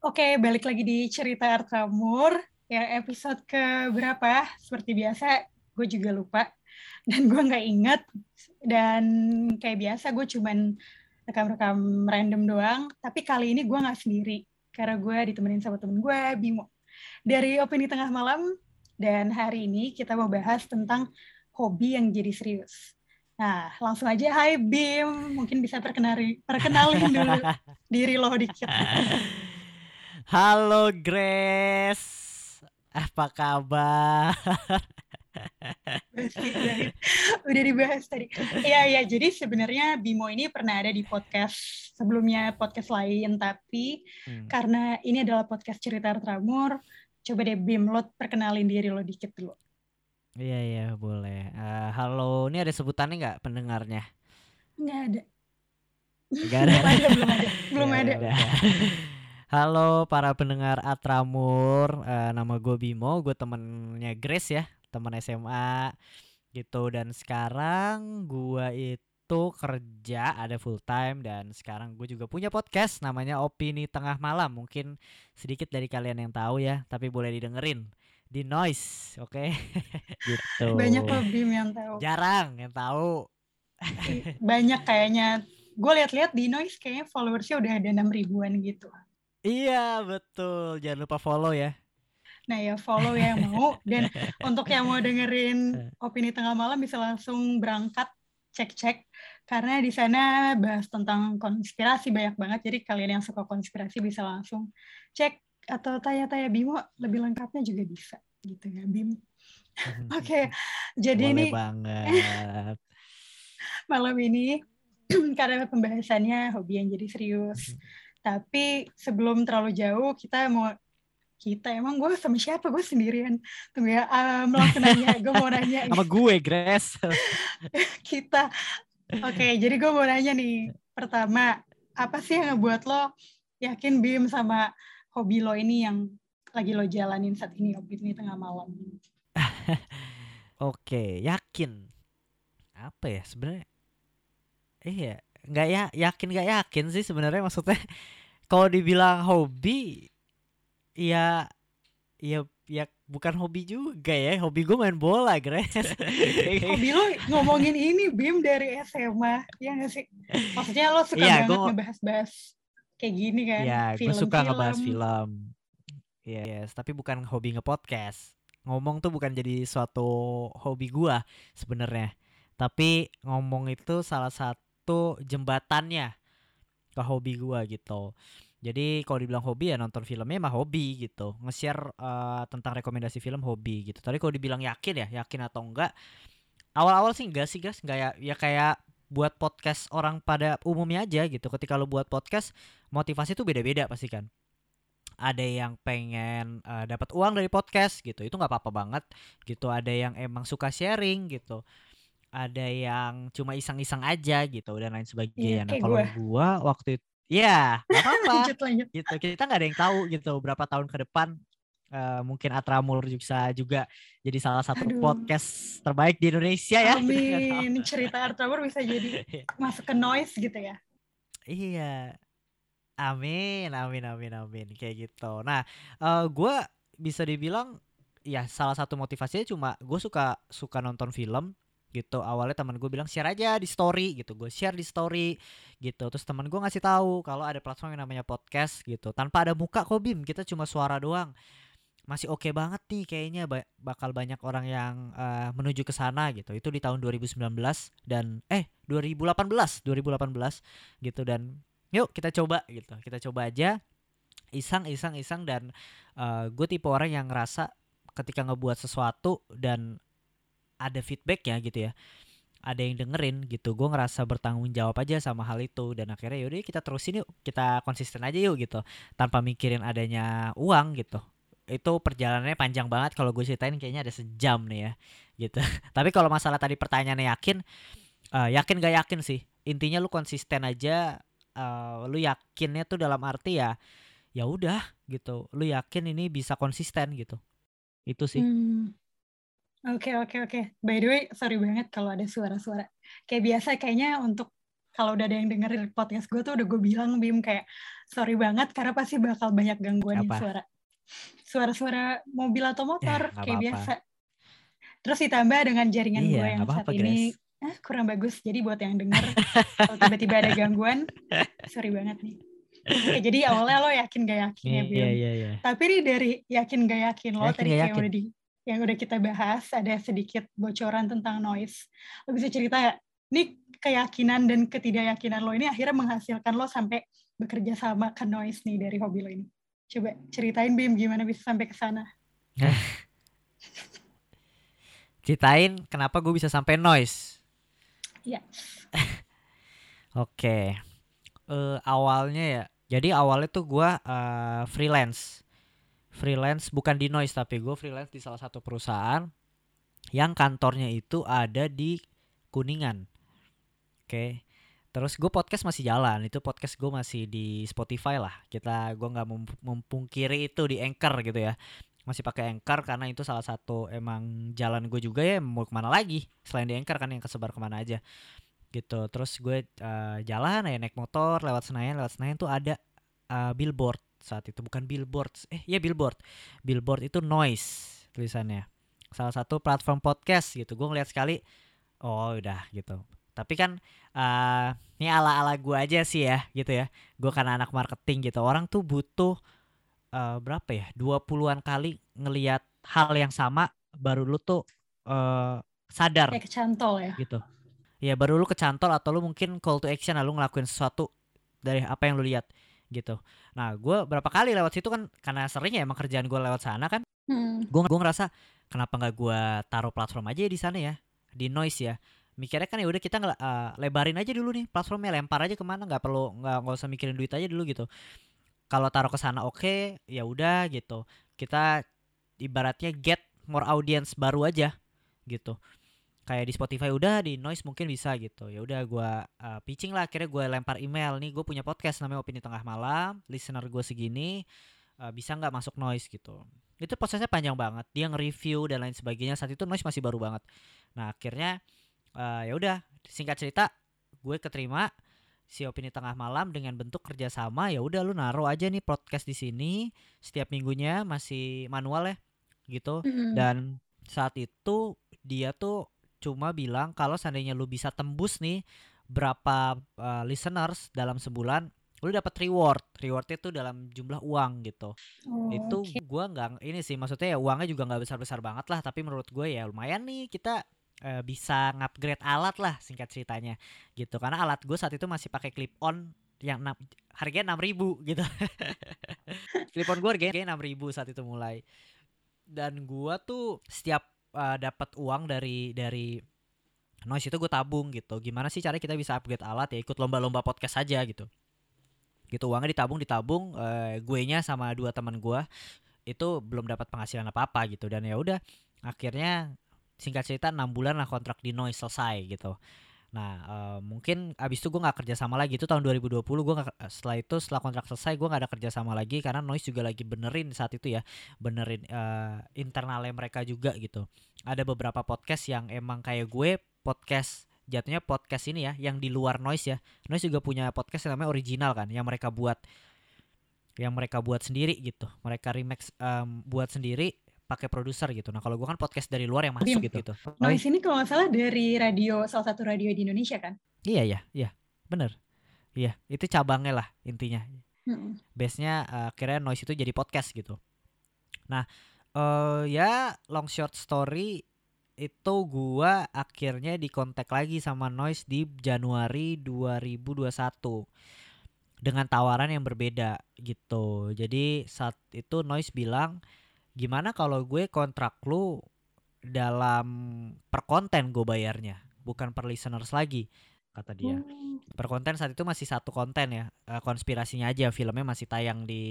Oke, balik lagi di cerita Artramur. Ya, episode ke berapa? Seperti biasa, gue juga lupa. Dan gue nggak inget. Dan kayak biasa, gue cuman rekam-rekam random doang. Tapi kali ini gue nggak sendiri. Karena gue ditemenin sama temen gue, Bimo. Dari Opini Tengah Malam. Dan hari ini kita mau bahas tentang hobi yang jadi serius. Nah, langsung aja, hai Bim. Mungkin bisa perkenali, perkenalin dulu diri lo dikit. Halo Grace, apa kabar? Udah dibahas tadi. Iya, iya. Jadi sebenarnya Bimo ini pernah ada di podcast sebelumnya podcast lain, tapi hmm. karena ini adalah podcast cerita Tramur, coba deh Bim lo perkenalin diri lo dikit dulu. Iya iya boleh. Uh, halo, ini ada sebutannya nggak pendengarnya? Nggak ada. Nggak ada. belum ada. Belum ada. Belum ada. Halo para pendengar Atramur, uh, nama gue Bimo, gue temennya Grace ya, teman SMA gitu. Dan sekarang gue itu kerja ada full time dan sekarang gue juga punya podcast namanya Opini Tengah Malam. Mungkin sedikit dari kalian yang tahu ya, tapi boleh didengerin di noise, oke? Okay? gitu. Banyak loh Bim yang tahu. Jarang yang tahu. Banyak kayaknya. Gue lihat-lihat di noise kayaknya followersnya udah ada enam ribuan gitu. Iya betul, jangan lupa follow ya. Nah ya follow ya yang mau dan untuk yang mau dengerin opini tengah malam bisa langsung berangkat cek-cek karena di sana bahas tentang konspirasi banyak banget jadi kalian yang suka konspirasi bisa langsung cek atau tanya-tanya Bimo lebih lengkapnya juga bisa gitu ya Bim. Oke, okay. jadi Boleh ini banget. malam ini karena pembahasannya hobi yang jadi serius. Tapi sebelum terlalu jauh kita mau kita emang gue sama siapa? Gue sendirian. Tunggu ya um, langsung nanya gue mau nanya sama gue Grace kita oke okay, jadi gue mau nanya nih. Pertama apa sih yang ngebuat lo yakin Bim sama hobi lo ini yang lagi lo jalanin saat ini hobi ini tengah malam? Oke, yakin. Apa ya sebenarnya? Iya, nggak ya yakin nggak yakin sih sebenarnya maksudnya. Kalau dibilang hobi, ya, ya, ya bukan hobi juga ya. Hobi gue main bola, Grace. hobi lo ngomongin ini Bim dari SMA, ya nggak sih? Maksudnya lo suka iya, banget gua... ngebahas-bahas kayak gini kan Iya, gue suka ngebahas film Iya, yes, tapi bukan hobi ngepodcast ngomong tuh bukan jadi suatu hobi gua sebenarnya tapi ngomong itu salah satu jembatannya ke hobi gua gitu jadi kalau dibilang hobi ya nonton filmnya mah hobi gitu nge-share uh, tentang rekomendasi film hobi gitu tapi kalau dibilang yakin ya yakin atau enggak awal-awal sih enggak sih guys enggak ya ya kayak buat podcast orang pada umumnya aja gitu. Ketika lo buat podcast, motivasi tuh beda-beda pasti kan. Ada yang pengen uh, dapat uang dari podcast gitu, itu nggak apa-apa banget gitu. Ada yang emang suka sharing gitu. Ada yang cuma iseng-iseng aja gitu dan lain sebagainya. Iya, nah kalau gua waktu itu Ya, apa-apa. gitu. Kita nggak ada yang tahu gitu berapa tahun ke depan uh, mungkin Atramur bisa juga jadi salah satu Aduh. podcast terbaik di Indonesia ya. Amin. Cerita Atramur bisa jadi masuk ke noise gitu ya. Iya. Amin, amin, amin, amin. Kayak gitu. Nah, uh, eh, gue bisa dibilang ya salah satu motivasinya cuma gue suka suka nonton film gitu. Awalnya teman gue bilang share aja di story gitu. Gue share di story gitu. Terus teman gue ngasih tahu kalau ada platform yang namanya podcast gitu. Tanpa ada muka kok bim. Kita cuma suara doang. Masih oke okay banget nih kayaknya. Ba bakal banyak orang yang uh, menuju ke sana gitu. Itu di tahun 2019 dan eh 2018, 2018 gitu. Dan yuk kita coba gitu. Kita coba aja. Iseng iseng iseng dan uh, gue tipe orang yang ngerasa ketika ngebuat sesuatu dan ada feedback ya gitu ya. Ada yang dengerin gitu. Gue ngerasa bertanggung jawab aja sama hal itu. Dan akhirnya yaudah kita terusin yuk. Kita konsisten aja yuk gitu. Tanpa mikirin adanya uang gitu. Itu perjalanannya panjang banget. Kalau gue ceritain kayaknya ada sejam nih ya gitu. Tapi kalau masalah tadi pertanyaannya yakin uh, yakin gak yakin sih. Intinya lu konsisten aja uh, lu yakinnya tuh dalam arti ya ya udah gitu. Lu yakin ini bisa konsisten gitu. Itu sih. Hmm. Oke oke oke. By the way, sorry banget kalau ada suara-suara. Kayak biasa kayaknya untuk kalau udah ada yang dengerin podcast gue tuh udah gue bilang Bim kayak sorry banget karena pasti bakal banyak gangguan Apa? suara suara-suara mobil atau motor Ya, kayak apa-apa. biasa terus ditambah dengan jaringan Iya, gue yang saat ini ah, kurang bagus jadi buat yang denger kalau tiba-tiba ada gangguan sorry banget nih Oke, jadi awalnya lo yakin gak yakin ya Bim Iya iya iya. tapi nih dari yakin gak yakin lo Yakin tadi yakin. udah di yang udah kita bahas ada sedikit bocoran tentang noise. Lo bisa cerita ya? Nih keyakinan dan ketidakyakinan lo ini akhirnya menghasilkan lo sampai bekerja sama ke noise nih dari hobi lo ini. Coba ceritain Bim gimana bisa sampai ke sana. Ceritain kenapa gue bisa sampai noise. Iya. Oke. Eh, awalnya ya. Jadi awalnya tuh gua eh, freelance. Freelance bukan di noise tapi gue freelance di salah satu perusahaan yang kantornya itu ada di Kuningan. Oke. Terus gue podcast masih jalan. Itu podcast gue masih di Spotify lah. Kita gua nggak mem- mempungkiri itu di Anchor gitu ya. Masih pakai Anchor karena itu salah satu emang jalan gue juga ya mau ke mana lagi selain di Anchor kan yang kesebar ke mana aja gitu terus gue eh, jalan ya naik motor lewat Senayan lewat Senayan tuh ada eh, billboard saat itu bukan billboard eh ya billboard. Billboard itu noise tulisannya. Salah satu platform podcast gitu. Gue ngeliat sekali oh udah gitu. Tapi kan eh ini ala ala gue aja sih ya gitu ya. Gue karena anak marketing gitu. Orang tuh butuh eh, berapa ya? 20-an kali ngelihat hal yang sama baru lu tuh eh, sadar. Kayak kecantol ya. gitu. Ya baru lu kecantol atau lu mungkin call to action lah lu ngelakuin sesuatu dari apa yang lu lihat gitu nah gue berapa kali lewat situ kan karena sering ya emang kerjaan gue lewat sana kan Hmm. gue gua ngerasa kenapa nggak gue taruh platform aja ya di sana ya di noise ya. Mikirnya kan ya udah kita ngel- eh, lebarin aja dulu nih platformnya lempar aja ke mana nggak perlu nggak nggak usah mikirin duit aja dulu gitu. Kalau taruh ke sana oke ya udah gitu. Kita ibaratnya get more audience baru aja gitu kayak di Spotify udah di noise mungkin bisa gitu. Ya udah gua uh, pitching lah akhirnya gue lempar email. Nih gue punya podcast namanya opini tengah malam. Listener gue segini uh, bisa nggak masuk noise gitu. Itu prosesnya panjang banget. Dia nge-review dan lain sebagainya. Saat itu noise masih baru banget. Nah akhirnya uh, ya udah singkat cerita gue keterima si opini tengah malam dengan bentuk kerjasama. Ya udah lu naruh aja nih podcast di sini. Setiap minggunya masih manual ya gitu. Hmm. dan saat itu dia tuh cuma bilang kalau seandainya lu bisa tembus nih berapa uh, listeners dalam sebulan lu dapat reward. Rewardnya tuh dalam jumlah uang gitu. Oh, itu oke. gua nggak ini sih maksudnya ya uangnya juga nggak besar besar banget lah tapi menurut gue ya lumayan nih kita eh, bisa ngupgrade alat lah singkat ceritanya gitu. Karena alat gue saat itu masih pakai clip on yang enam- harganya enam ribu gitu. Clip on gue harganya enam ribu saat itu mulai. Dan gua tuh setiap uh, dapat uang dari dari noise itu gue tabung gitu. Gimana sih caranya kita bisa upgrade alat? Ya ikut lomba-lomba podcast saja gitu. Gitu uangnya ditabung ditabung eh, gue nya sama dua teman gua itu belum dapat penghasilan apa apa gitu. Dan ya udah akhirnya singkat cerita enam bulan lah kontrak di noise selesai gitu nah eh, mungkin abis itu gue nggak kerja sama lagi itu tahun 2020 gue setelah itu setelah kontrak selesai gue nggak ada kerja sama lagi karena noise juga lagi benerin saat itu ya benerin eh, internalnya mereka juga gitu. Ada beberapa podcast yang emang kayak gue podcast jatuhnya podcast ini ya yang di luar noise ya. Noise juga punya podcast yang namanya original kan yang mereka buat yang mereka buat sendiri gitu. Mereka remix em, buat sendiri pakai produser gitu nah kalau gue kan podcast dari luar yang masuk Bim. gitu gitu Noise ini kalau nggak salah dari radio salah satu radio di Indonesia kan. iya iya iya bener iya itu cabangnya lah intinya Hmm. base-nya eh, akhirnya noise itu jadi podcast gitu. Nah, eh ya long short story itu gua akhirnya dikontak lagi sama noise di Januari 2021 dengan tawaran yang berbeda gitu. Jadi saat itu noise bilang gimana kalau gue kontrak lu dalam per konten gue bayarnya, bukan per listeners lagi kata dia Oh. per konten saat itu masih satu konten ya eh, konspirasinya aja filmnya masih tayang di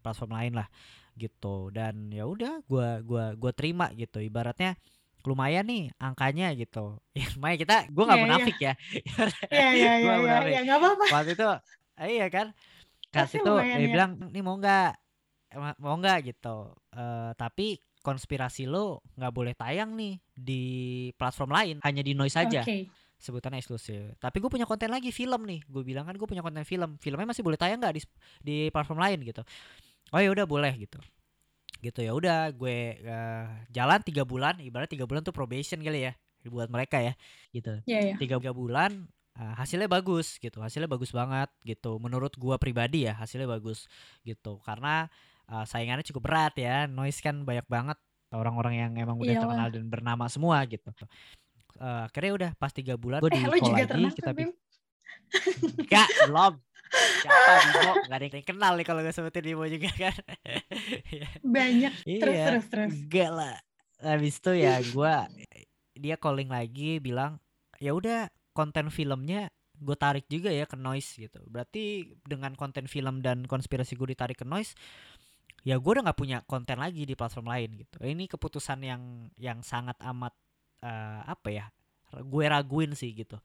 platform lain lah gitu dan ya udah gua gua gua terima gitu ibaratnya lumayan nih angkanya gitu ya lumayan kita gua nggak Iya, iya. munafik ya Iya iya Gua iya iya munafik. ya, nggak apa-apa. waktu itu eh, iya kan kasih itu lumayan dia ya. bilang nih mau nggak mau nggak? Gitu. Eh, tapi konspirasi lo nggak boleh tayang nih di platform lain hanya di noise aja. Oke. sebutannya eksklusif. Tapi gue punya konten lagi film nih. Gue bilang kan gue punya konten film. Filmnya masih boleh tayang nggak di di platform lain gitu. Oh ya udah boleh gitu. Gitu ya udah gue uh, jalan tiga bulan. Ibarat tiga bulan tuh probation kali ya buat mereka ya gitu. Yeah, yeah. tiga bulan uh, hasilnya bagus gitu. Hasilnya bagus banget gitu. Menurut gua pribadi ya hasilnya bagus gitu. Karena uh, saingannya cukup berat ya noise kan banyak banget orang-orang yang emang udah Iyalah. terkenal dan bernama semua gitu uh, akhirnya udah pas tiga bulan gue eh, di call lagi kita Bim? Enggak, belum. Siapa Bimo? Gak ada yang kenal nih kalau gak sebutin Bimo juga kan. Banyak. Terus, iya, terus, terus. Enggak lah. Habis itu ya gue dia calling lagi bilang ya udah konten filmnya gue tarik juga ya ke noise gitu berarti dengan konten film dan konspirasi gue ditarik ke noise ya gue udah nggak punya konten lagi di platform lain gitu ini keputusan yang yang sangat amat uh, apa ya gue raguin sih gitu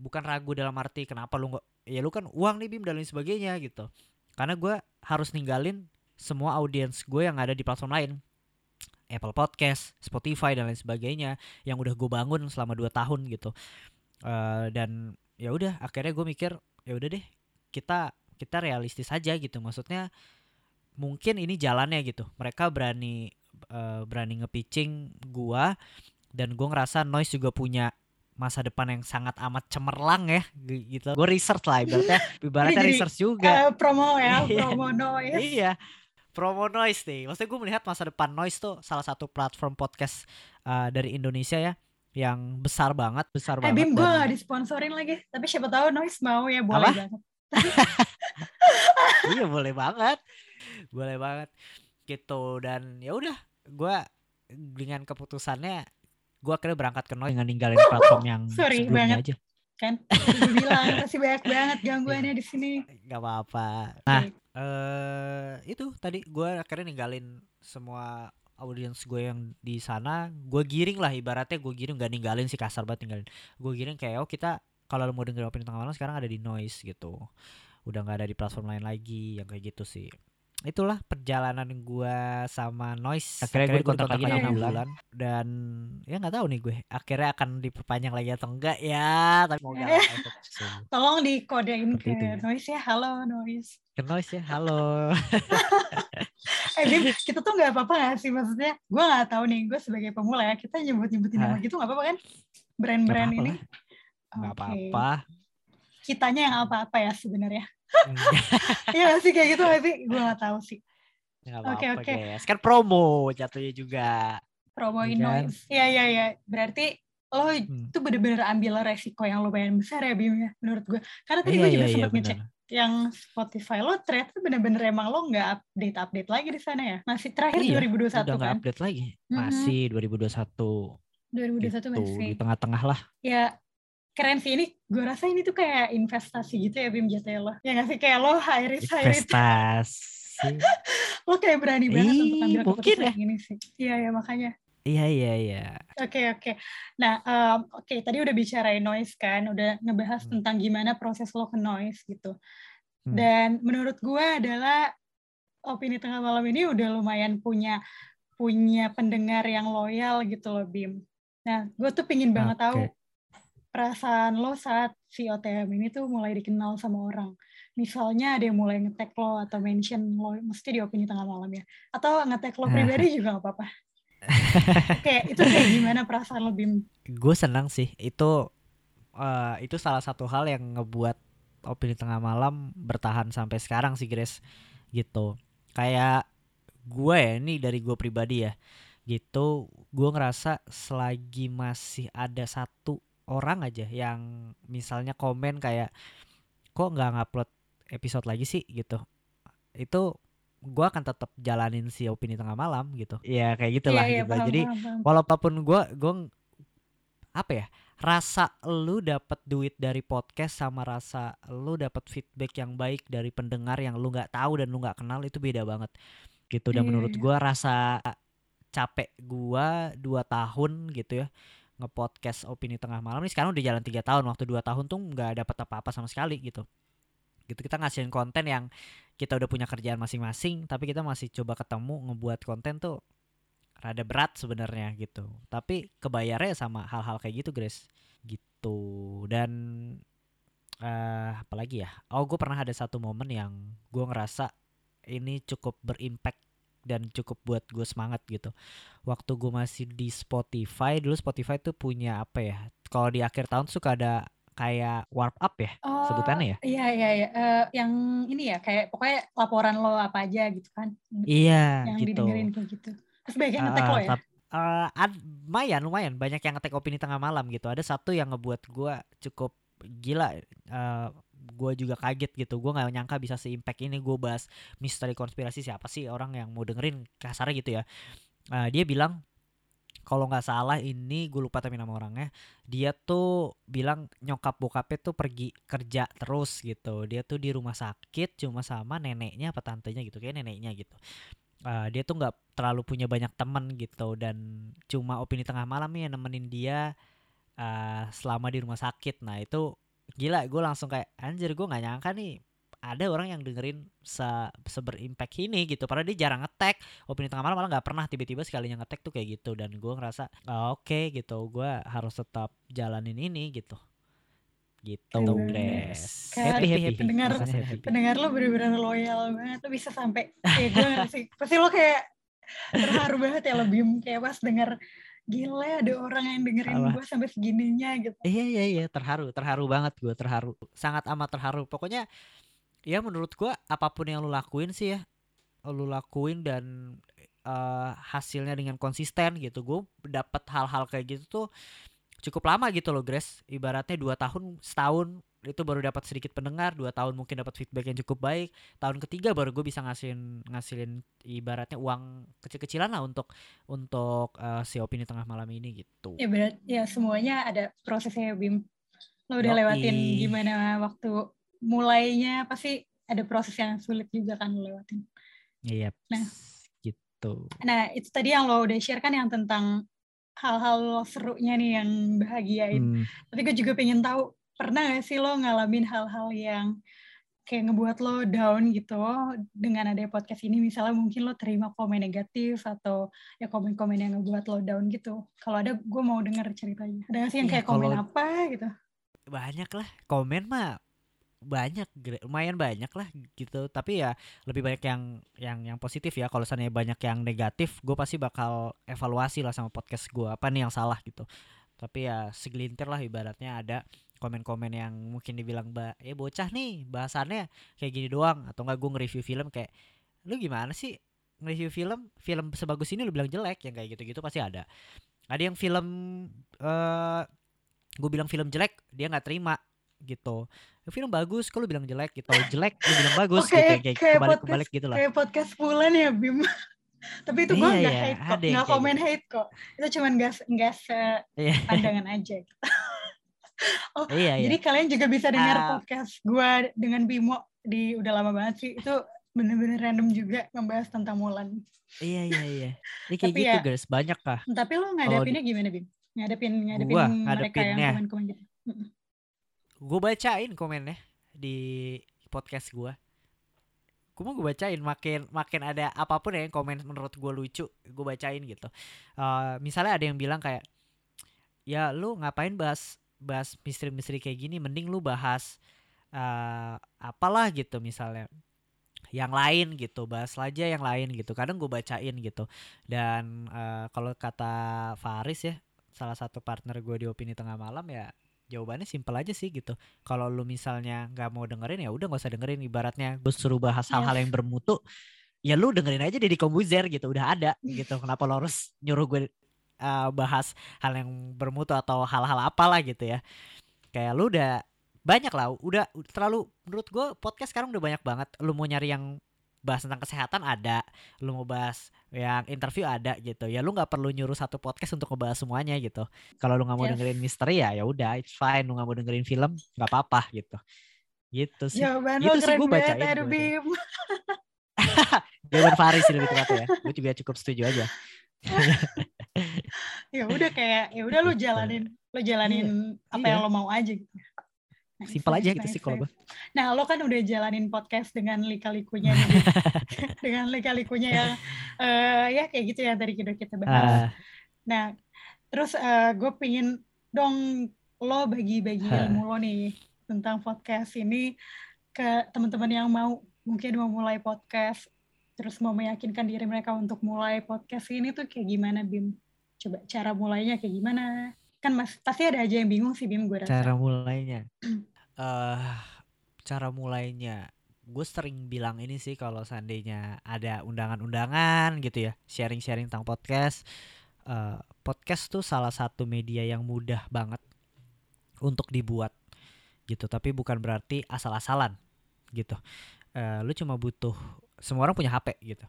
bukan ragu dalam arti kenapa lu nggak ya lu kan uang nih bim dan lain sebagainya gitu karena gue harus ninggalin semua audiens gue yang ada di platform lain Apple Podcast, Spotify dan lain sebagainya yang udah gue bangun selama 2 tahun gitu. Uh, dan ya udah akhirnya gue mikir ya udah deh kita kita realistis aja gitu. Maksudnya mungkin ini jalannya gitu. Mereka berani uh, berani ngepitching gua dan gue ngerasa Noise juga punya masa depan yang sangat amat cemerlang ya gitu. Gue research lah ibaratnya ibaratnya research juga. Uh, promo ya, iya. promo Noise. iya promo noise nih. Maksudnya gue melihat masa depan noise tuh salah satu platform podcast uh, dari Indonesia ya yang besar banget, besar eh, banget. Bim, gue dan... disponsorin lagi. Tapi siapa tahu noise mau ya boleh Apa? banget. iya boleh banget, boleh banget. Gitu. Dan ya udah gue dengan keputusannya gue akhirnya berangkat ke noise dengan ninggalin platform yang Sorry sebelumnya banget. aja. Kan? Bilang masih banyak banget gangguannya di sini. Gak apa-apa. Nah okay eh itu tadi gue akhirnya ninggalin semua audiens gue yang di sana. Gue giring lah ibaratnya gue giring gak ninggalin si kasar banget ninggalin. Gue giring kayak oh kita kalau mau dengerin opini tengah malam sekarang ada di noise gitu. Udah nggak ada di platform lain lagi yang kayak gitu sih itulah perjalanan gua sama noise. Akhirnya, akhirnya gue kontrak lagi enam bulan. Dan ya nggak tahu nih gue akhirnya akan diperpanjang lagi atau enggak ya tapi mau gak tolong dikodein ke itu. noise ya. Halo noise. Ke noise ya halo. Eh Bim, kita tuh nggak apa-apa gak sih maksudnya gue nggak tahu nih gue sebagai pemula ya kita nyebut nyebutin nama gitu nggak apa-apa kan? Brand-brand ini? nggak apa-apa kitanya yang apa-apa ya sebenarnya Iya sih kayak gitu sih? Gue gak tahu sih. Oke oke. Okay, okay. Kan promo jatuhnya juga. Promo iya kan? noise. Iya iya iya. Berarti lo hmm. tuh bener-bener ambil resiko yang lumayan besar ya Bim ya menurut gue. Karena tadi iya, gue juga iya, sempat iya, ngecek yang Spotify lo ternyata bener-bener emang lo nggak update update lagi di sana ya masih terakhir iya, 2021 udah kan udah update lagi masih mm -hmm. 2021 2021 gitu, masih di tengah-tengah lah ya keren sih ini gue rasa ini tuh kayak investasi gitu ya Bim jatuhnya lo ya nggak sih kayak lo high risk high risk investasi lo kayak berani banget Ii, untuk ambil mungkin ya ini sih iya ya makanya Iya iya iya. Oke oke. Nah um, oke okay, tadi udah bicarain noise kan, udah ngebahas hmm. tentang gimana proses lo ke noise gitu. Hmm. Dan menurut gue adalah opini tengah malam ini udah lumayan punya punya pendengar yang loyal gitu loh Bim. Nah gue tuh pingin banget okay. tahu perasaan lo saat si OTM ini tuh mulai dikenal sama orang? Misalnya ada yang mulai ngetek lo atau mention lo, mesti di opini tengah malam ya. Atau ngetek lo pribadi juga gak apa-apa. kayak itu kayak gimana perasaan lo Bim? Gue senang sih. Itu uh, itu salah satu hal yang ngebuat opini tengah malam bertahan sampai sekarang sih Grace gitu. Kayak gue ya ini dari gue pribadi ya gitu gue ngerasa selagi masih ada satu orang aja yang misalnya komen kayak kok nggak ngupload episode lagi sih? gitu. Itu gue akan tetap jalanin si opini tengah malam gitu. Ya kayak gitulah yeah, yeah, gitu paham, jadi paham, walaupun gue gue apa ya rasa lu dapat duit dari podcast sama rasa lu dapat feedback yang baik dari pendengar yang lu nggak tahu dan lu nggak kenal itu beda banget. Gitu. Dan yeah, menurut yeah. gue rasa capek gue dua tahun gitu ya ngepodcast opini tengah malam ini sekarang udah jalan tiga tahun waktu dua tahun tuh nggak dapat apa-apa sama sekali gitu. Gitu kita ngasihin konten yang kita udah punya kerjaan masing-masing tapi kita masih coba ketemu ngebuat konten tuh rada berat sebenarnya gitu. Tapi kebayarnya sama hal-hal kayak gitu Grace. Gitu. Dan uh, apalagi ya? Oh gue pernah ada satu momen yang gue ngerasa ini cukup berimpact dan cukup buat gue semangat gitu. Waktu gue masih di Spotify dulu Spotify tuh punya apa ya kalau di akhir tahun suka ada kayak warp up ya oh, sebutannya ya? iya iya iya. Uh, yang ini ya kayak pokoknya laporan lo apa aja gitu kan iya yang gitu. didengerin kayak gitu. Terus banyak yang ngetek uh, lo ya? uh, ad, lumayan lumayan. Banyak yang ngetek opini tengah malam gitu. Ada satu yang ngebuat gue cukup gila uh, gue juga kaget gitu. Gue nggak nyangka bisa seimpact ini. Gue bahas misteri konspirasi siapa sih orang yang mau dengerin kasarnya gitu ya. Uh, dia bilang kalau nggak salah ini gue lupa tapi nama orangnya dia tuh bilang nyokap bokapnya tuh pergi kerja terus gitu. Dia tuh di rumah sakit cuma sama neneknya apa tantenya gitu kayak neneknya gitu. Uh, dia tuh nggak terlalu punya banyak temen gitu dan cuma opini tengah malam yang nemenin dia uh, selama di rumah sakit. Nah itu gila gue langsung kayak anjir gue nggak nyangka nih ada orang yang dengerin se seberimpact ini gitu. Padahal dia jarang ngetek. Opini tengah malam malah nggak pernah tiba-tiba sekalinya ngetek tuh kayak gitu. Dan gue ngerasa oh, oke okay, gitu. Gue harus tetap jalanin ini gitu. Gitu guys happy happy. pendengar happy. pendengar lo bener-bener loyal banget. Lo bisa sampai kayak gue ngerasa pasti lo kayak terharu banget ya lo bim kayak pas denger gila ada orang yang dengerin gue sampai segininya gitu. Iya iya iya terharu terharu banget gue terharu. Sangat amat terharu. Pokoknya ya menurut gue apa pun yang lu lakuin sih ya lu lakuin dan uh, hasilnya dengan konsisten gitu. Gue dapat hal-hal kayak gitu tuh cukup lama gitu loh Grace. Ibaratnya dua tahun setahun itu baru dapat sedikit pendengar dua tahun mungkin dapat feedback yang cukup baik tahun ketiga baru gue bisa ngasilin ngasilin ibaratnya uang kecil-kecilan lah untuk untuk uh, si opini tengah malam ini gitu ya berat ya semuanya ada prosesnya Bim lo udah Yoi. lewatin gimana waktu mulainya pasti ada proses yang sulit juga kan lo lewatin iya yep. nah gitu nah itu tadi yang lo udah share kan yang tentang hal-hal serunya nih yang bahagiain hmm. tapi gue juga pengen tahu pernah gak sih lo ngalamin hal-hal yang kayak ngebuat lo down gitu dengan ada podcast ini? Misalnya mungkin lo terima komen negatif atau ya komen-komen yang ngebuat lo down gitu. Kalau ada gue mau denger ceritanya. Ada gak sih yang iya, kayak ya, komen apa gitu? Banyak lah komen mah banyak lumayan banyak lah gitu. Tapi ya lebih banyak yang yang yang positif ya. Kalau misalnya banyak yang negatif gue pasti bakal evaluasi lah sama podcast gue. Apa nih yang salah gitu. Tapi ya segelintir lah ibaratnya ada komen-komen yang mungkin dibilang mbak eh bocah nih bahasannya kayak gini doang. Atau enggak gue nge-review film kayak lu gimana sih nge-review film? Film sebagus ini lu bilang jelek. Yang kayak gitu-gitu pasti ada. Ada yang film uh, eh, gue bilang film jelek dia nggak terima gitu. Film bagus kalau bilang jelek? gitu. Jelek lu bilang bagus okay, gitu. Kayak, kayak kebalik kebalik gitu lah kayak podcast bulan ya Bim? Tapi itu gue nggak iya, hate kok nggak komen gitu. hate kok. Itu cuman gas gas iya. pandangan aja. gitu. oh, iya, iya. Jadi kalian juga bisa dengar uh, podcast gue dengan Bimo di udah lama banget sih. Itu bener-bener random juga membahas tentang Mulan. Iya iya iya. Ini kayak tapi gitu ya, guys, banyak kah? Tapi lo ngadepinnya gimana Bim? Ngadepin ngadepin gua, mereka yang komen-komen gitu. Gue bacain komennya di podcast gue. Gue mau gue bacain makin makin ada apa pun ya yang komen menurut gue lucu, gue bacain gitu. Uh, misalnya ada yang bilang kayak ya lu ngapain bahas bahas misteri-misteri kayak gini mending lu bahas uh, apalah gitu misalnya. Yang lain gitu bahas aja yang lain gitu. Kadang gue bacain gitu. Dan uh, kalau kata Faris ya salah satu partner gue di opini tengah malam ya jawabannya simpel aja sih gitu. Kalau lu misalnya nggak mau dengerin ya udah nggak usah dengerin. Ibaratnya gue suruh bahas hal-hal yang bermutu ya lu dengerin aja di Kombuzer gitu udah ada gitu. Kenapa lo harus nyuruh gue uh, bahas hal yang bermutu atau hal-hal apalah gitu ya. Kayak lu udah banyak lah udah terlalu menurut gue podcast sekarang udah banyak banget. Lu mau nyari yang bahas tentang kesehatan ada lu mau bahas yang interview ada gitu. Ya lu nggak perlu nyuruh satu podcast untuk ngebahas semuanya gitu. Kalau lu nggak mau yes. dengerin misteri ya ya udah it's fine. Lu nggak mau dengerin film nggak apa-apa gitu. Gitu sih. Jawaban gitu sih gue bacain jawaban Faris lebih tepatnya ya. Gue juga cukup setuju aja ya udah kayak ya udah lu jalanin lu jalanin iya, apa iya. yang lo mau aja gitu. Nah, simpel aja gitu sih kalau gue nah lo kan udah jalanin podcast dengan lika-likunya dengan lika-likunya yang uh, ya kayak gitu ya tadi kita kita bahas. Uh. nah terus uh, gue pingin dong lo bagi-bagi ilmu lo nih tentang podcast ini ke teman-teman yang mau mungkin mau mulai podcast terus mau meyakinkan diri mereka untuk mulai podcast ini tuh kayak gimana Bim? Coba cara mulainya kayak gimana? Kan mas pasti ada aja yang bingung sih Bim gue rasa. Cara mulainya, uh, cara mulainya, gue sering bilang ini sih kalau seandainya ada undangan-undangan gitu ya, sharing-sharing tentang podcast. Uh, podcast tuh salah satu media yang mudah banget untuk dibuat gitu tapi bukan berarti asal-asalan gitu uh, lu cuma butuh semua orang punya HP gitu.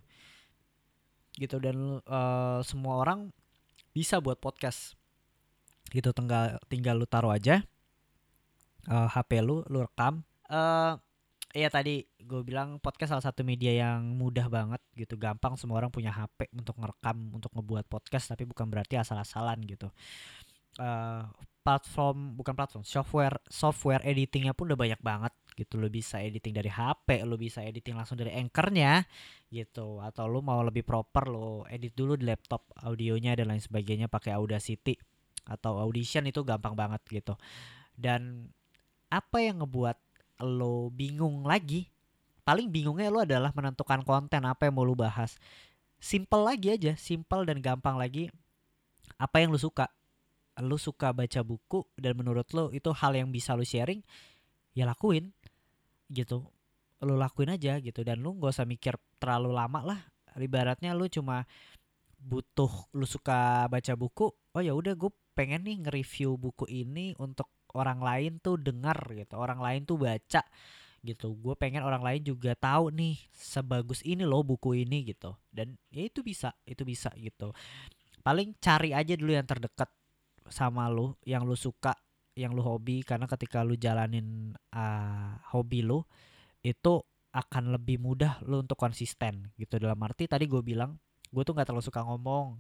Gitu dan uh, semua orang bisa buat podcast. Gitu tinggal tinggal lu taruh aja uh, eh, HP lu lu rekam. Uh, ya tadi gue bilang podcast salah satu media yang mudah banget gitu. Gampang semua orang punya HP untuk ngerekam untuk ngebuat podcast tapi bukan berarti asal-asalan gitu uh, platform bukan platform software software editingnya pun udah banyak banget gitu. Lo bisa editing dari HP lo bisa editing langsung dari anchornya gitu. Atau lo mau lebih proper lo edit dulu di laptop audionya dan lain sebagainya pakai Audacity atau Audition itu gampang banget gitu. Dan apa yang ngebuat lo bingung lagi? Paling bingungnya lo adalah menentukan konten apa yang mau lo bahas. Simple lagi aja simple dan gampang lagi apa yang lo suka lu suka baca buku dan menurut lu itu hal yang bisa lu sharing ya lakuin gitu. Lu lakuin aja gitu. Dan lu gak usah mikir terlalu lama lah. Ibaratnya lu cuma butuh lu suka baca buku oh ya udah gue pengen nih nge-review buku ini untuk orang lain tuh dengar gitu. Orang lain tuh baca gitu. Gue pengen orang lain juga tahu nih sebagus ini loh buku ini gitu. Dan ya itu bisa itu bisa gitu. Paling cari aja dulu yang terdekat sama lu yang lu suka yang lu hobi karena ketika lu jalanin uh, hobi lu itu akan lebih mudah lu untuk konsisten gitu dalam arti tadi gue bilang gue tuh nggak terlalu suka ngomong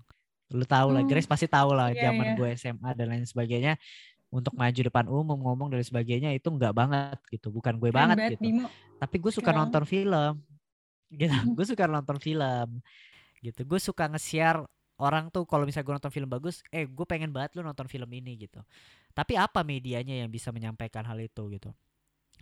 lu tahu lah hmm. Grace pasti tahu lah yeah, zaman yeah. gue SMA dan lain sebagainya untuk maju depan umum ngomong dan sebagainya itu nggak banget gitu bukan gue Keren banget gitu Bimo. tapi gue suka Keren. nonton film gitu gue suka nonton film gitu gue suka nge-share orang tuh kalau misalnya gue nonton film bagus eh gue pengen banget lu nonton film ini gitu. Tapi apa medianya yang bisa menyampaikan hal itu gitu?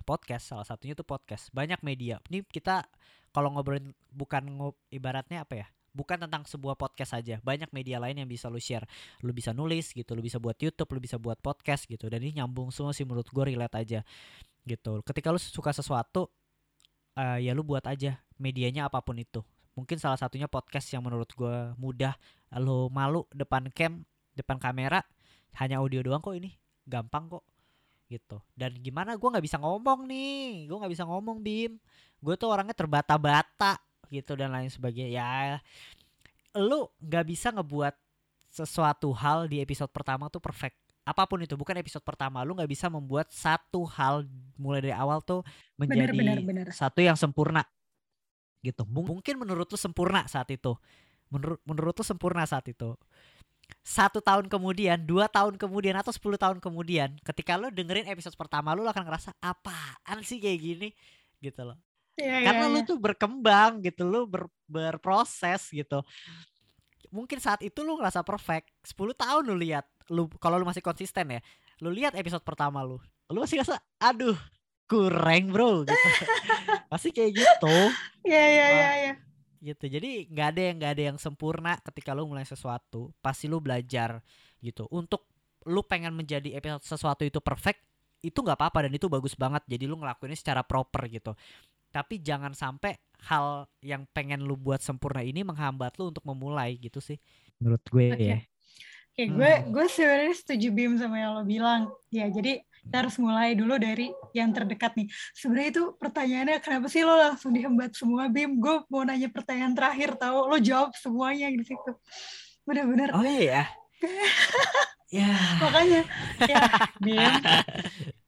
Podcast salah satunya tuh podcast. Banyak media. Ini kita kalau ngobrolin bukan ngob, ibaratnya apa ya bukan tentang sebuah podcast saja banyak media lain yang bisa lu share. Lu bisa nulis gitu. Lu bisa buat YouTube lu bisa buat podcast gitu. Dan ini nyambung semua sih menurut gue relate aja gitu. Ketika lu suka sesuatu uh, ya lu buat aja medianya apa pun itu. Mungkin salah satunya podcast yang menurut gue mudah lo malu depan cam depan kamera hanya audio doang kok ini. Gampang kok gitu. Dan gimana? Gue nggak bisa ngomong nih. Gue nggak bisa ngomong bim. Gue tuh orangnya terbata-bata gitu dan lain sebagainya. Ya lu nggak bisa ngebuat sesuatu hal di episode pertama tuh perfect. Apa pun itu bukan episode pertama. Lu nggak bisa membuat satu hal mulai dari awal tuh menjadi bener, bener, bener. satu yang sempurna gitu. Mungkin menurut lu sempurna saat itu menurut menurut lu sempurna saat itu. Satu tahun kemudian dua tahun kemudian atau sepuluh tahun kemudian ketika lo dengerin episode pertama lo, lo akan ngerasa apaan sih kayak gini? Gitu loh. Ya, karena ya, lo tuh berkembang gitu lo ber, berproses gitu. Mungkin saat itu lo ngerasa perfect 10 tahun lo lihat lo kalau lo masih konsisten ya lo lihat episode pertama lo lo masih ngerasa aduh kurang bro gitu. Pasti kayak gitu. Ya ya ya ya gitu. Jadi nggak ada yang nggak ada yang sempurna ketika lu mulai sesuatu pasti lu belajar gitu. Untuk lu pengen menjadi episode sesuatu itu perfect itu nggak apa-apa dan itu bagus banget. Jadi lu ngelakuinnya secara proper gitu. Tapi jangan sampai hal yang pengen lu buat sempurna ini menghambat lu untuk memulai gitu sih. Menurut gue okay. ya. Oke, okay, gue gue sebenarnya setuju Bim sama yang lo bilang. Ya, jadi kita harus mulai dulu dari yang terdekat nih. Sebenarnya itu pertanyaannya kenapa sih lo langsung dihambat semua Bim? Gue mau nanya pertanyaan terakhir tahu lo jawab semuanya di situ. Bener-bener. Oh iya. ya. Makanya ya Bim.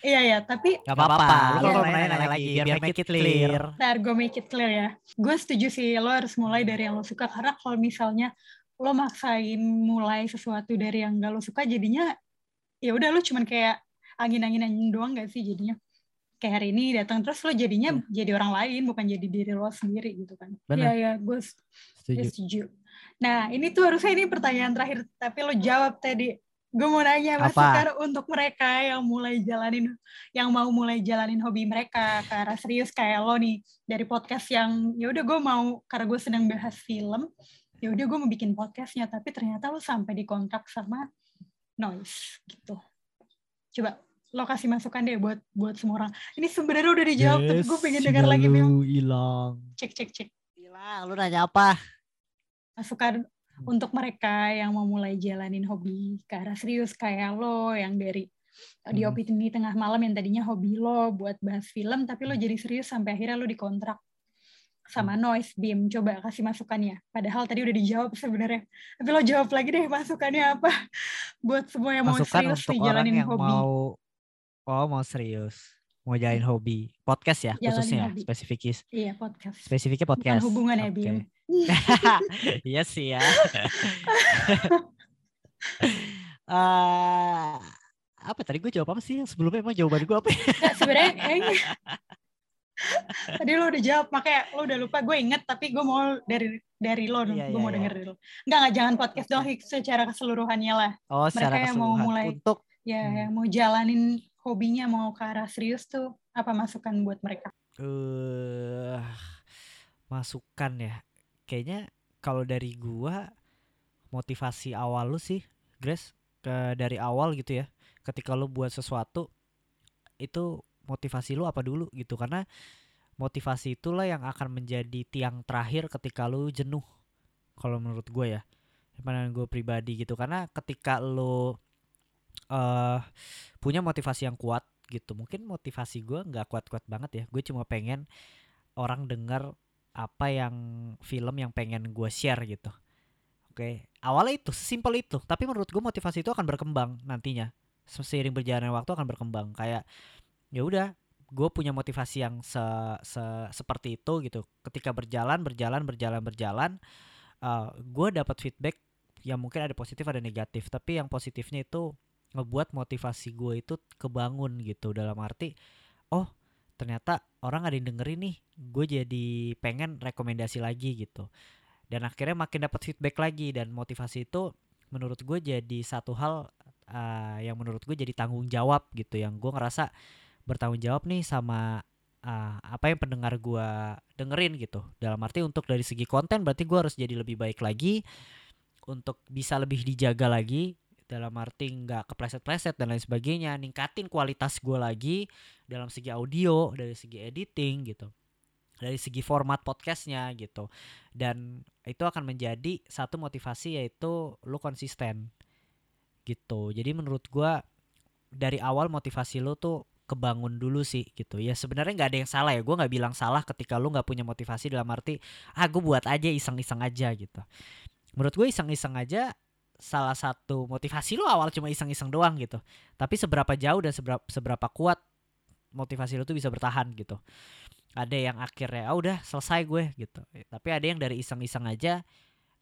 Iya ya, tapi Gak apa-apa. Lo kalau nanya, nanya lagi biar, biar make it clear. Ntar gue make it clear ya. Gue setuju sih lo harus mulai dari yang lo suka karena kalau misalnya lo maksain mulai sesuatu dari yang gak lo suka jadinya ya udah lo cuman kayak angin-anginan doang gak sih jadinya? Kayak hari ini datang terus lo jadinya hmm. jadi orang lain bukan jadi diri lo sendiri gitu kan? Iya ya gue setuju. setuju. Nah ini tuh harusnya ini pertanyaan terakhir tapi lo jawab tadi. Gue mau nanya masukan untuk mereka yang mulai jalanin yang mau mulai jalanin hobi mereka ke arah serius kayak lo nih dari podcast yang ya udah gue mau karena gue sedang bahas film ya udah gue mau bikin podcastnya tapi ternyata lo sampai dikontrak sama noise gitu. Coba lo kasih masukan deh buat buat semua orang ini sebenarnya udah dijawab tapi gue pengen dengar lagi Bim. hilang. cek cek cek Hilang, lu nanya apa? masukan untuk mereka yang mau mulai jalanin hobi ke arah serius kayak lo yang dari di Hmm. opini tengah malam yang tadinya hobi lo buat bahas film tapi lo jadi serius sampai akhirnya lo dikontrak sama Hmm. noise beam coba kasih masukannya padahal tadi udah dijawab sebenarnya tapi lo jawab lagi deh masukannya apa buat semua yang mau Masukan serius untuk orang jalanin yang hobi mau oh mau serius, mau jalanin hobi. Podcast ya Jalanin khususnya hobi. spesifikis. iya podcast Spesifiknya bukan podcast. hubungan ya Oke. Bim Iya sih ya. Eh, apa tadi gue jawab apa sih? Sebelumnya emang jawaban gue apa? ya? Sebenarnya tadi lo udah jawab makanya lo udah lupa gue inget tapi gue mau dari dari lo dong Iya, gue iya, mau iya. denger dari lo nggak nggak jangan podcast doang Hik, secara keseluruhannya lah Oh, secara yang mau mulai- Untuk ya Hmm. yang mau jalanin hobinya mau ke arah serius tuh apa masukan buat mereka eh masukan ya. Kayaknya kalau dari gua motivasi awal lu sih, Grace, ke dari awal gitu ya. Ketika lu buat sesuatu itu motivasi lu apa dulu gitu karena motivasi itulah yang akan menjadi tiang terakhir ketika lu jenuh. Kalau menurut gue ya. Pandangan gue pribadi gitu karena ketika lu eh punya motivasi yang kuat gitu. Mungkin motivasi gue nggak kuat-kuat banget ya. Gue cuma pengen orang denger apa yang film yang pengen gue share gitu. Oke awalnya itu sesimpel itu. Tapi menurut gue motivasi itu akan berkembang nantinya. Se- seiring berjalannya waktu akan berkembang. Kayak ya udah gue punya motivasi yang se, se- seperti itu gitu. Ketika berjalan berjalan berjalan berjalan gue dapat feedback yang mungkin ada positif ada negatif. Tapi yang positifnya itu ngebuat motivasi gue itu kebangun gitu. Dalam arti oh ternyata orang ada yang dengerin nih gue jadi pengen rekomendasi lagi gitu. Dan akhirnya makin dapat feedback lagi dan motivasi itu menurut gue jadi satu hal uh, yang menurut gue jadi tanggung jawab gitu. Yang gue ngerasa bertanggung jawab nih sama uh, apa yang pendengar gue dengerin gitu. Dalam arti untuk dari segi konten berarti gue harus jadi lebih baik lagi untuk bisa lebih dijaga lagi dalam arti nggak kepleset-pleset dan lain sebagainya ningkatin kualitas gue lagi dalam segi audio dari segi editing gitu dari segi format podcastnya gitu. Dan itu akan menjadi satu motivasi yaitu lu konsisten gitu. Jadi menurut gue dari awal motivasi lu tuh kebangun dulu sih gitu. Ya sebenarnya nggak ada yang salah ya gue nggak bilang salah ketika lu nggak punya motivasi dalam arti ah gue buat aja iseng-iseng aja gitu. Menurut gue iseng-iseng aja salah satu motivasi lu awal cuma iseng-iseng doang gitu. Tapi seberapa jauh dan seberapa seberapa kuat motivasi lu tuh bisa bertahan gitu. Ada yang akhirnya ah udah selesai gue gitu. Tapi ada yang dari iseng-iseng aja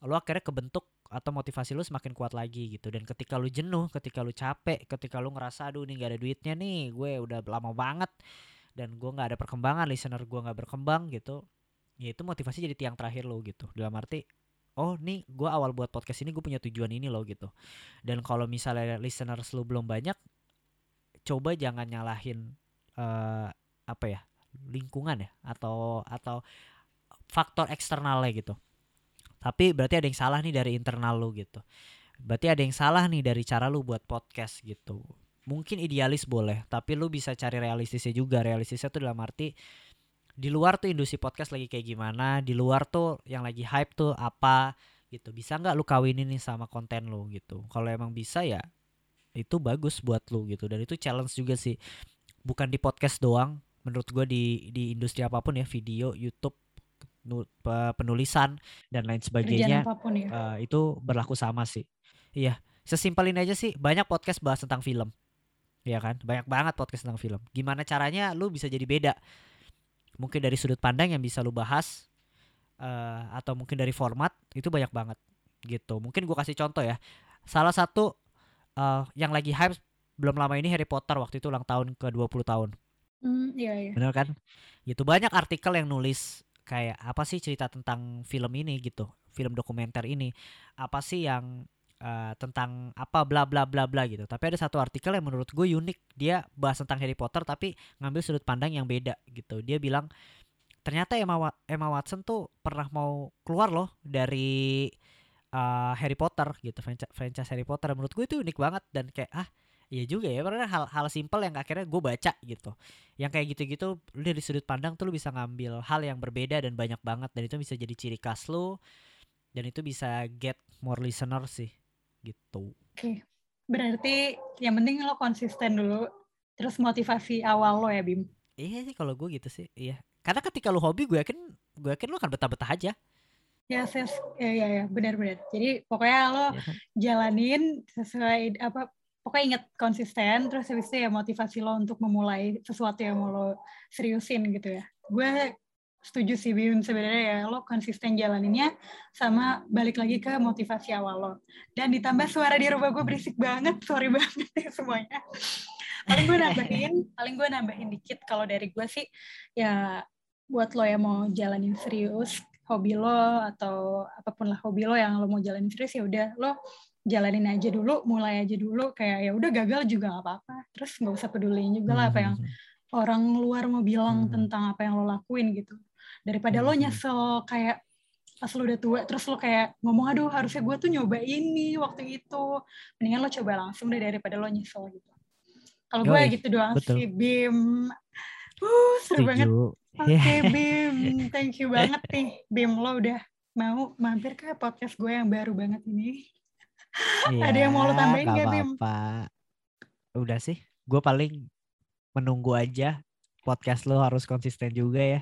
lu akhirnya kebentuk atau motivasi lu semakin kuat lagi gitu. Dan ketika lu jenuh ketika lu capek ketika lu ngerasa aduh nih gak ada duitnya nih gue udah lama banget dan gue nggak ada perkembangan listener gue nggak berkembang gitu ya itu motivasi jadi tiang terakhir lo gitu. Dalam arti oh nih gue awal buat podcast ini gue punya tujuan ini loh gitu. Dan kalau misalnya listeners lu belum banyak coba jangan nyalahin eh apa ya lingkungan ya atau atau faktor eksternalnya gitu. Tapi berarti ada yang salah nih dari internal lu gitu. Berarti ada yang salah nih dari cara lu buat podcast gitu. Mungkin idealis boleh tapi lu bisa cari realistisnya juga. Realistisnya tuh dalam arti di luar tuh industri podcast lagi kayak gimana di luar tuh yang lagi hype tuh apa gitu. Bisa nggak lu kawinin nih sama konten lu gitu? Kalau emang bisa ya itu bagus buat lu gitu. Dan itu challenge juga sih. Bukan di podcast doang menurut gue di di industri apa pun ya video YouTube nu- pe- penulisan dan lain sebagainya apa pun ya. eh, itu berlaku sama sih. Iya sesimpel ini aja sih banyak podcast bahas tentang film. Ya kan? Banyak banget podcast tentang film. Gimana caranya lu bisa jadi beda mungkin dari sudut pandang yang bisa lu bahas eh, atau mungkin dari format itu banyak banget gitu. Mungkin gua kasih contoh ya. Salah satu eh, yang lagi hype belum lama ini Harry Potter waktu itu ulang tahun ke 20 tahun. Hmm, iya iya. Bener kan? Gitu. Banyak artikel yang nulis kayak apa sih cerita tentang film ini? Gitu. Film dokumenter ini. Apa sih yang uh, tentang apa bla bla bla bla gitu. Tapi ada satu artikel yang menurut gue unik. Dia bahas tentang Harry Potter tapi ngambil sudut pandang yang beda gitu. Dia bilang ternyata Emma Emma Watson tuh pernah mau keluar loh dari uh, Harry Potter gitu franchise Harry Potter menurut gue itu unik banget dan kayak ah Iya juga ya, karena hal-hal simpel yang akhirnya gue baca gitu. Yang kayak gitu-gitu, lu dari sudut pandang tuh lu bisa ngambil hal yang berbeda dan banyak banget dan itu bisa jadi ciri khas lu dan itu bisa get more listener sih gitu. Oke, okay. berarti yang penting lo konsisten dulu, terus motivasi awal lo ya Bim. Iya sih kalau gue gitu sih, iya. Karena ketika lu hobi gue yakin gue yakin lu akan betah-betah aja. Ya, ses, ya, ya, ya, benar-benar. Jadi pokoknya lo ya. jalanin sesuai apa pokoknya inget konsisten terus habis itu ya motivasi lo untuk memulai sesuatu yang mau lo seriusin gitu ya gue setuju sih Bim sebenarnya ya lo konsisten jalaninnya sama balik lagi ke motivasi awal lo dan ditambah suara di rumah gue berisik banget sorry banget ya semuanya paling gue nambahin paling gue nambahin dikit kalau dari gue sih ya buat lo yang mau jalanin serius hobi lo atau apa pun lah hobi lo yang lo mau jalanin serius ya udah lo jalanin aja dulu, mulai aja dulu kayak ya udah gagal juga gak apa-apa. Terus nggak usah peduliin juga lah apa yang hmm, hmm, hmm. orang luar mau bilang tentang apa yang lo lakuin gitu. Daripada lo nyesel kayak pas lo udah tua terus lo kayak ngomong aduh harusnya gue tuh nyoba ini waktu itu mendingan lo coba langsung deh daripada lo nyesel gitu kalau gue gitu doang betul. sih Bim uh seru Setuju. banget oke okay, Bim thank you banget nih Bim lo udah mau mampir ke podcast gue yang baru banget ini Iya, Ada yang mau lo tambahin gak, Bim? Apa. Udah sih, gue paling menunggu aja podcast lo harus konsisten juga ya.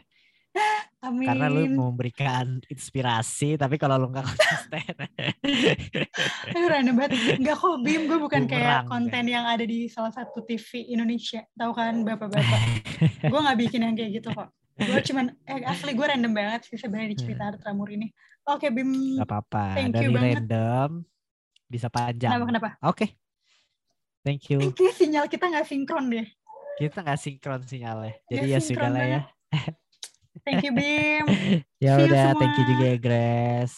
Amin. Karena lu memberikan inspirasi, tapi kalau lu nggak konsisten. Aduh random banget. Nggak kok, Bim. Gue bukan Bumerang, kayak konten ya. yang ada di salah satu TV Indonesia. Tahu kan bapak-bapak. gue nggak bikin yang kayak gitu kok. Gue cuman, eh, asli gue random banget sih sebenarnya di cerita hmm. Tramur ini. Oke, Bim. Gak apa-apa. Thank Dari you banget. random, bisa panjang. Kenapa? Kenapa? Oke. Okay. Thank you. You. Sinyal kita nggak sinkron deh. Kita nggak sinkron sinyalnya. Jadi gak ya sudah lah ya. Thank you Bim. ya udah, thank you juga ya Grace.